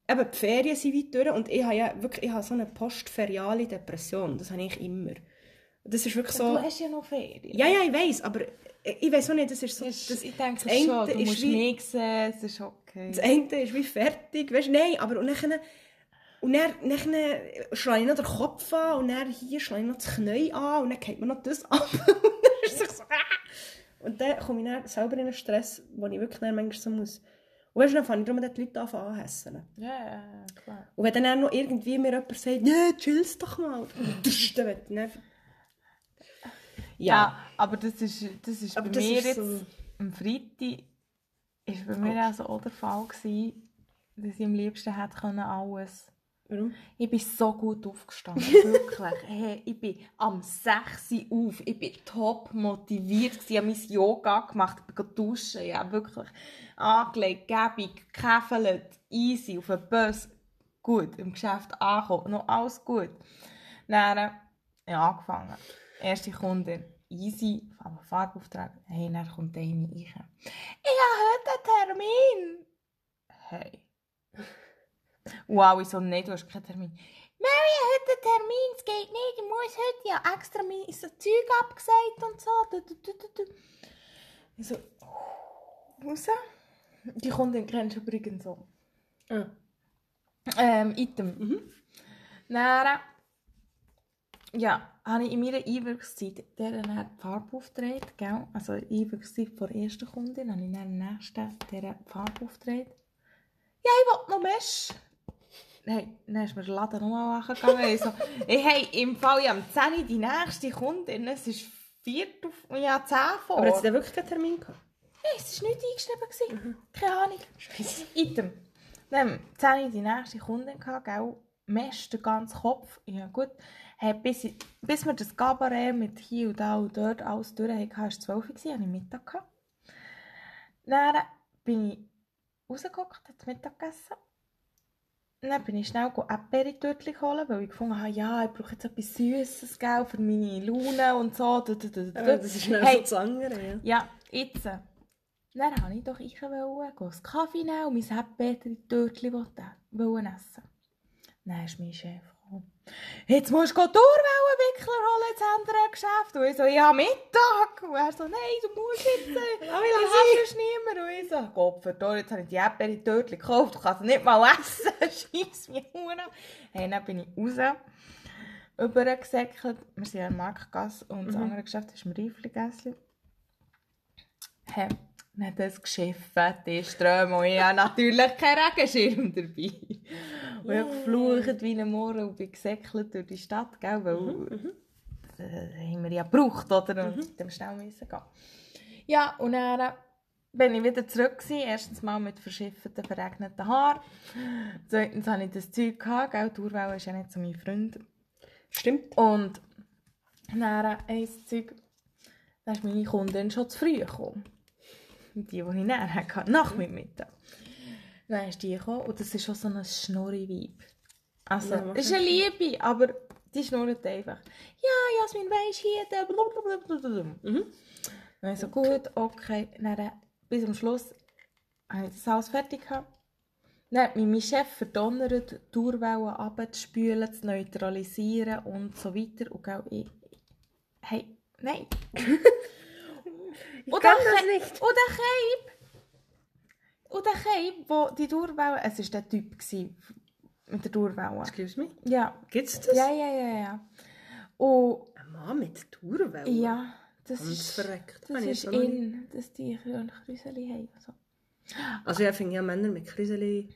eben die Ferien sind weit durch und ich habe ja wirklich, ich habe so eine postferiale Depression. Das habe ich immer. Das ist wirklich so... Du hast ja noch Ferien. Ja, ja, ich weiß, aber ich weiß auch nicht, das ist so... Das, Das, ich denke das schon, du ist musst wie- mich sehen, es ist okay. Das eine ist wie fertig, weißt du, nein, aber und dann, und dann, dann schlage ich noch den Kopf an und dann hier schlage ich noch das Knie an und dann geht mir noch das ab. ist so, ah! Und dann komme ich dann selber in einen Stress, wo ich wirklich dann manchmal so muss. Und weißt du, dann fange ich darum die Leute an anhässeln. Ja, ja, klar. Und wenn dann auch noch irgendwie mir jemand sagt, ja, chill's doch mal, dann wird dann... Ja. aber das ist, das ist Aber bei das mir ist jetzt, so- am Freitag, ist bei mir also auch der Fall gewesen, dass ich am liebsten hätte können alles. Warum? Ich bin so gut aufgestanden, wirklich. Hey, ich bin am 6 Uhr auf, ich bin top motiviert, ich habe mein Yoga gemacht, ich bin duschen, ich habe wirklich angelegt, gebig, gekäfelt, easy, auf den Bus, gut, im Geschäft angekommen, noch alles gut. Dann, äh, ja, angefangen. Erste Kundin, easy, aber Farbauftrag, hey, dann kommt eine. Ich habe heute einen Termin. Hey. Wow, ich so, nein, du hast keinen Termin. Mary hat heute einen Termin, es geht nicht, ich muss heute ja extra mein so Zeug abgesagt und so. Du, du, du, du, du. Ich so, raus. Die Kundin kennst du übrigens so. Ah. Ähm, Item. Mhm. Dann, ja, habe ich in meiner Einwirkungszeit der dann die Farbe aufgetragen, gell? Also Einwirkungszeit von der ersten Kundin, habe ich dann den nächsten die Farbe aufgetragen. Ja, ich will noch Mesh. Hey, dann ist mir der Laden nochmal angegangen. Ich so, hey, im Fall, ich am 10 Uhr die nächste Kundin, es ist 4 auf, ja, 10 vor. Aber hat sie denn wirklich keinen Termin gehabt? Nein, es war nicht eingeschrieben. gewesen. Keine Ahnung. Item. Dann haben wir 10 Uhr die nächste Kundin gehabt, gell? Mesh, den ganzen Kopf. Ja gut. Hey, bis, ich, bis wir das Gabarett mit hier und da und dort alles durch hatten, war es 12 Uhr, hatte ich Mittag. Gehabt. Dann bin ich rausgeguckt, habe Mittag gegessen. Dann bin ich schnell Erdbeertörtchen holen, weil ich gefunden habe, ja, ich brauche jetzt etwas Süßes gell, für meine Laune und so. Du, du, du. Ja, das ist Hey, so das andere, ja. ja, jetzt. Dann wollte ich doch ich wollen, einen Kaffee nehmen und mein Erdbeertörtchen essen. Dann ist mein Chef. Jetzt musst du Durwellenwickler holen ins andere Geschäft. Und ich so, ja, Mittag. Und er so, nein, du musst jetzt. Ja, ich sonst niemand. Und ich so, Gott verdammt, jetzt habe ich die Erdbeertörtchen gekauft. Du kannst nicht mal essen. Scheiss mich Huren. Hey, dann bin ich raus. Übergesäckelt. Wir sind ja in Marktgasse und das andere Geschäft ist im Reifli-Gässchen. Hey, dann hat das geschiffen, die Ströme. Und ich habe natürlich keinen Regenschirm dabei. Und habe geflucht wie ein Mohren und bin gesäckelt durch die Stadt, gell, weil äh, haben wir ja gebraucht, oder? Und mit dem schnell müssen gehen. Ja, und dann bin ich wieder zurück gewesen. Erstens mal mit verschifften, verregneten Haaren. Zweitens hatte ich das Zeug, gehabt, gell, die Urwelle ist ja nicht so mein Freund. Stimmt. Und dann ein Zeug, da ist meine Kundin schon zu früh gekommen. Die, die ich dann hatte, nach meinem Mittag. Dann ist die gekommen und das ist schon so ein Schnurri-Weib. Also, Ja, ist eine Liebe, aber die schnurrt einfach. Ja, Jasmin, weisst hier, da, blablabla. Mhm. Dann so, gut, okay. Dann, äh, bis zum Schluss habe ich das alles fertig gehabt. Dann hat mich mein Chef verdonnert, die Dauerwellen abzuspülen, zu neutralisieren und so weiter. Und gell, ich, hey, nein. Ich Und kann das nicht. Und der Cape, und der Cape, wo die Dauerwelle, es war der Typ gewesen, mit der Dauerwelle. Excuse me. Ja, Gibt's das? ja, ja, ja, ja. Und Ein Mann mit Tourwelle? ja, das Ganz ist, verreckt. das ist in, dass die ein Krüseli haben. So. Also ja, finde ja Männer mit Kriseli...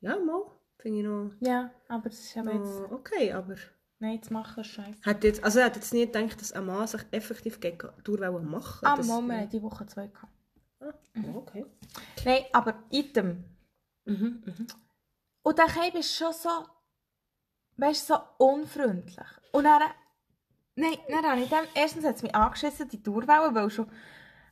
Ja, mal. Finde ich noch, Ja, aber das ist aber jetzt, okay, aber... nein, zu machen ist scheiße. Hat jetzt, also er hat jetzt nie gedacht, dass ein Mann sich effektiv gegen Tourwelle machen Ah, das- Moment, die Woche zwei gehabt. Ah, okay. Nein, aber Item. Mhm, mhm. Und der Cape ist schon so, weißt so unfreundlich. Und dann, nein, dann habe ich dann, erstens hat es mich angeschissen, die Tourwelle, weil schon,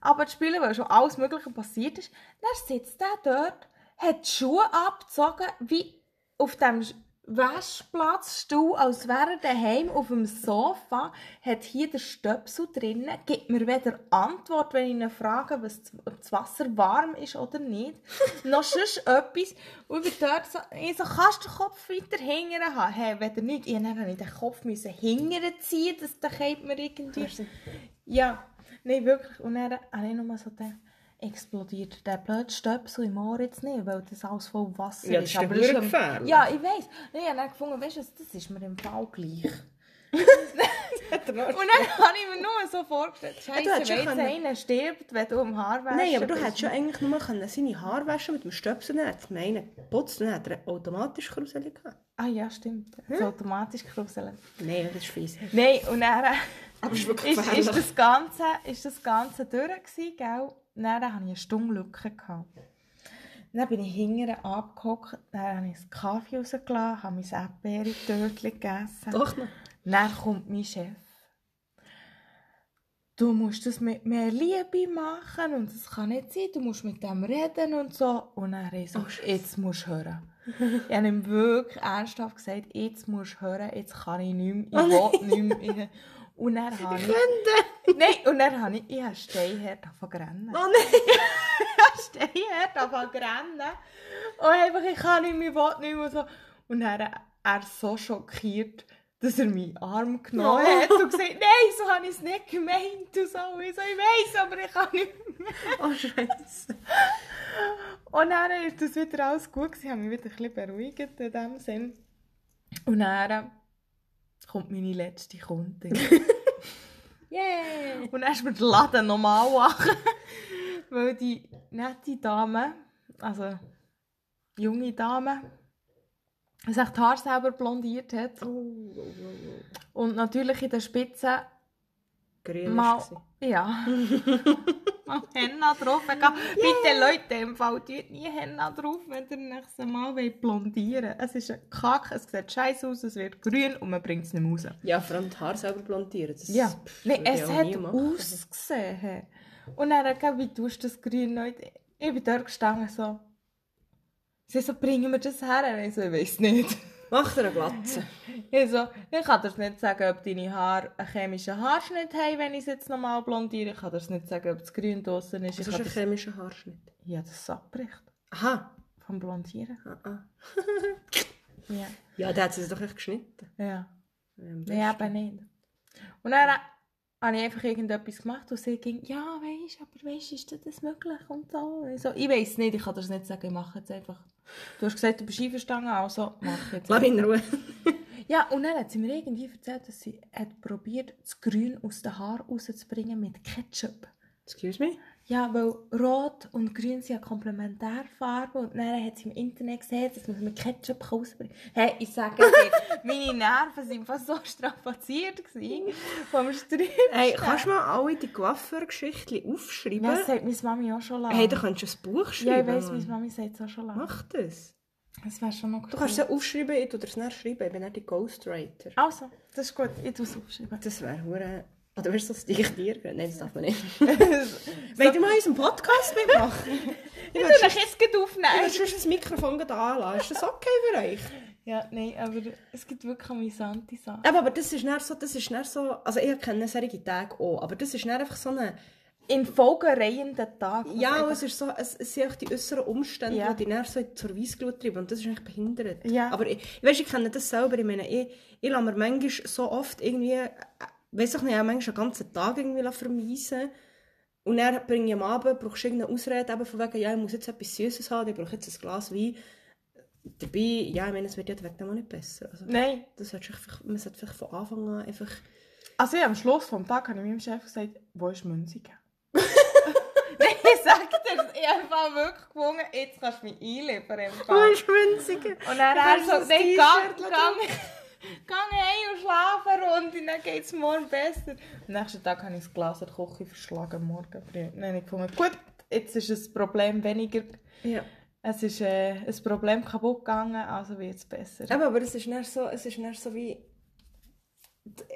aber das Spielen, weil schon alles Mögliche passiert ist. Dann sitzt der dort, hat die Schuhe abgezogen, wie auf dem Waschplatzstuhl, als wäre daheim auf dem Sofa, hat hier den Stöpsel drinnen, gibt mir weder Antwort, wenn ich ihn frage, was, ob das Wasser warm ist oder nicht, noch sonst etwas. Und ich dort so, ich so, kannst du den Kopf weiter hingern haben? Hey, weder nicht. Ich musste den Kopf müssen hingern ziehen, dass der Cape mir irgendwie... Ja, nein, wirklich. Und dann habe ich nochmal so gedacht, explodiert der blöde Stöpsel im Ohr jetzt nicht, weil das alles voll Wasser Ja, ist. doch das ist gefährlich. Ja, ich. Und ich habe dann gefunden, weißt du, das ist mir im Fall gleich. Und dann habe ich mir nur so vorgestellt, du Scheiße, ja wenn können- einer stirbt, wenn du am Haar wäschst. Nein, aber du hättest ja eigentlich nur können seine Haare waschen mit dem Stöpsel, hat man einen geputzt und dann hat er automatisch Karussell gehabt. Ah ja, stimmt. So automatisch gekruselt. Nein, das ist fies. Nein, und dann... Aber ist wirklich ist, ist, das Ganze, ist das Ganze durch, gewesen, gell? Dann hatte ich eine Stunde Lücke. Gehabt. Dann bin ich hinterher abgehockt, dann habe ich einen Kaffee rausgelassen, habe mein Erdbeere-Törtchen gegessen. Doch noch. Dann kommt mein Chef. Du musst das mit mehr Liebe machen und das kann nicht sein, du musst mit dem reden und so. Und dann habe ich so, Oh, jetzt musst du hören. ich habe ihm wirklich ernsthaft gesagt, jetzt musst du hören, jetzt kann ich nicht mehr, ich Oh will nicht mehr. Und dann habe ich... Nein, und dann habe ich, ich habe steinhart angefangen. Oh nein! steinhart angefangen zu rennen. Und einfach, ich kann nicht mehr, ich will nicht mehr. und So. Und dann er so schockiert, dass er meinen Arm genommen Oh. hat und gesagt nein, so habe ich es nicht gemeint. Und so. Und ich so, ich weiss, aber ich kann nicht mehr. Oh Scheiße. Und dann ist das wieder alles gut gewesen. Ich habe mich wieder ein bisschen beruhigt in dem Sinn. Und dann kommt meine letzte Kundin. Yeah! Und dann ist mir der Laden normal wach. Weil die nette Dame, also junge Dame, sich die Haare selber blondiert hat. Oh, oh, oh, oh. Und natürlich in der Spitze Grün mal, ja, mal Henna drauf. Yeah. Bitte Leute, im Fall tut nie Henna drauf, wenn ihr nächstes Mal wollt blondieren Es ist ein Kack, es sieht scheiße aus, es wird grün und man bringt es nicht raus. Ja, vor allem die Haare selber blondieren. Das Ja, pff, ich es hat ausgesehen. Und dann, wie tust du das Grün noch? Ich bin dort gestanden so. Sie so, bringen wir das her? Und ich so, ich weiß nicht. Mach dir eine Glatze. Ich so, ich kann dir nicht sagen, ob deine Haare einen chemischen Haarschnitt haben, wenn ich es jetzt nochmal blondiere. Ich kann dir nicht sagen, ob das Grün draussen ist. Das Ich ist ein das... chemischer Haarschnitt. Ja, das ist abbricht. Aha. Vom Blondieren. Ah, ah. Ja. Ja, der hat es doch echt geschnitten. Ja. Ja, Nein, besten. eben nicht. Und dann habe ich einfach irgendetwas gemacht und sie ging, ja, weisst aber weisst, ist das möglich und so. Ich so, ich weiß nicht, ich kann das nicht sagen, ich mache jetzt einfach. Du hast gesagt, du bist einverstanden, also mach jetzt. Lass mich in Ruhe. Ja, und dann hat sie mir irgendwie erzählt, dass sie hat probiert, das Grün aus den Haaren rauszubringen mit Ketchup. Excuse me? Ja, weil Rot und Grün sind ja Komplementärfarben und dann hat sie im Internet gesehen, dass man mit Ketchup rausbringen. Hey, ich sage dir, meine Nerven waren fast so strapaziert gewesen vom Sträubchen. Hey, kannst du mal alle die Coiffeur-Geschichten aufschreiben? Ja, das sagt meine Mami auch schon lange. hey, da könntest du ein Buch schreiben. ja, ich weiss, Mann. meine Mami sagt es auch schon lange. Mach das. Das wäre schon noch cool. Du kannst es aufschreiben, ich tu dir es dann schreiben. Ich bin nicht die Ghostwriter. Also, das ist gut, ich tue es aufschreiben. Das wäre Oder wirst du das diktieren? Nein, das darf man nicht. Wollt ihr mal unseren Podcast mitmachen? Ich will euch jetzt Ich aufnehmen. würde sonst das Mikrofon anlassen. Ist das okay für euch? Ja, nein, aber es gibt wirklich amüsante Sachen. Aber, aber das ist nicht so, das ist nicht so, also ich kenne solche Tage auch, aber das ist nicht einfach so eine, In folgereihenden Tagen. ja, einfach- es ist so, es, es sind auch die äußeren Umstände, Ja. die dich dann so zur Weissglut treiben und das ist eigentlich behindert. Ja. Aber ich, ich weiss, ich kenne das selber, ich meine, ich, ich lasse mir manchmal so oft irgendwie, weiss ich nicht, auch manchmal einen ganzen Tag irgendwie vermeisen und dann bringe ich am Abend, brauchst du irgendeine Ausrede eben von wegen, ja, ich muss jetzt etwas Süßes haben, ich brauche jetzt ein Glas Wein. Dabei, ja, ich meine, es wird ja dem auch nicht besser. Also, Nein. das sollte einfach, man sollte vielleicht von Anfang an einfach... Also ja, am Schluss des Tages habe ich meinem Chef gesagt, wo ist Münzigen? Nein, ich sage dir, ich habe wirklich gewungen, jetzt kannst du mich einliefern Fall. ist winziger? Und dann er so, nein, T-Shirt gang, gang, gang und schlafen und dann geht es morgen besser. Am nächsten Tag habe ich das Glas der Küche verschlagen, morgen früh. Dann habe ich gefunden, gut, jetzt ist das Problem weniger, Ja. es ist äh, ein Problem kaputt gegangen, also wird es besser. Aber, aber es ist nicht so, es ist nicht so wie...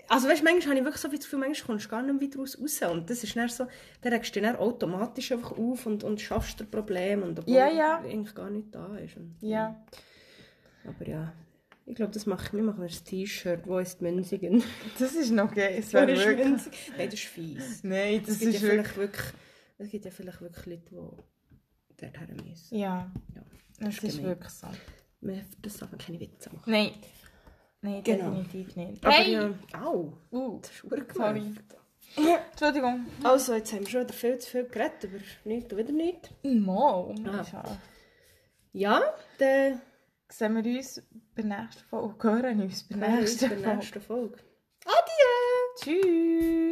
Also weißt, manchmal habe ich wirklich so viel das Gefühl, manchmal kommst du gar nicht wieder raus. Und das ist nicht so, dann regst du dich dann automatisch einfach auf und, und schaffst das Problem. Und obwohl Ja, ja. eigentlich gar nicht da ist. Und, Ja. Aber ja, ich glaube, das mache ich. Wir machen ein T-Shirt, wo ist Münzigen? Das ist noch geil, Wo wäre ist wirklich... Münzigen? Nein, das ist fies. Nein, das gibt, ist ja wirklich... wirklich, es gibt ja vielleicht wirklich Leute, die dort her müssen. Ja, Ja, das ist ist gemein. wirklich so. Man das darf man keine Witze machen. Nein. Nein, Genau. definitiv nicht. Aber Nein! ja, au, Uh, das ist genervt. Entschuldigung. Also, jetzt haben wir schon wieder viel zu viel geredet über nichts und wieder nichts. Mo, Ah. ah. Ja, dann Sehen wir uns bei der nächsten Folge, hören uns bei der nächsten Folge. Adieu! Tschüss.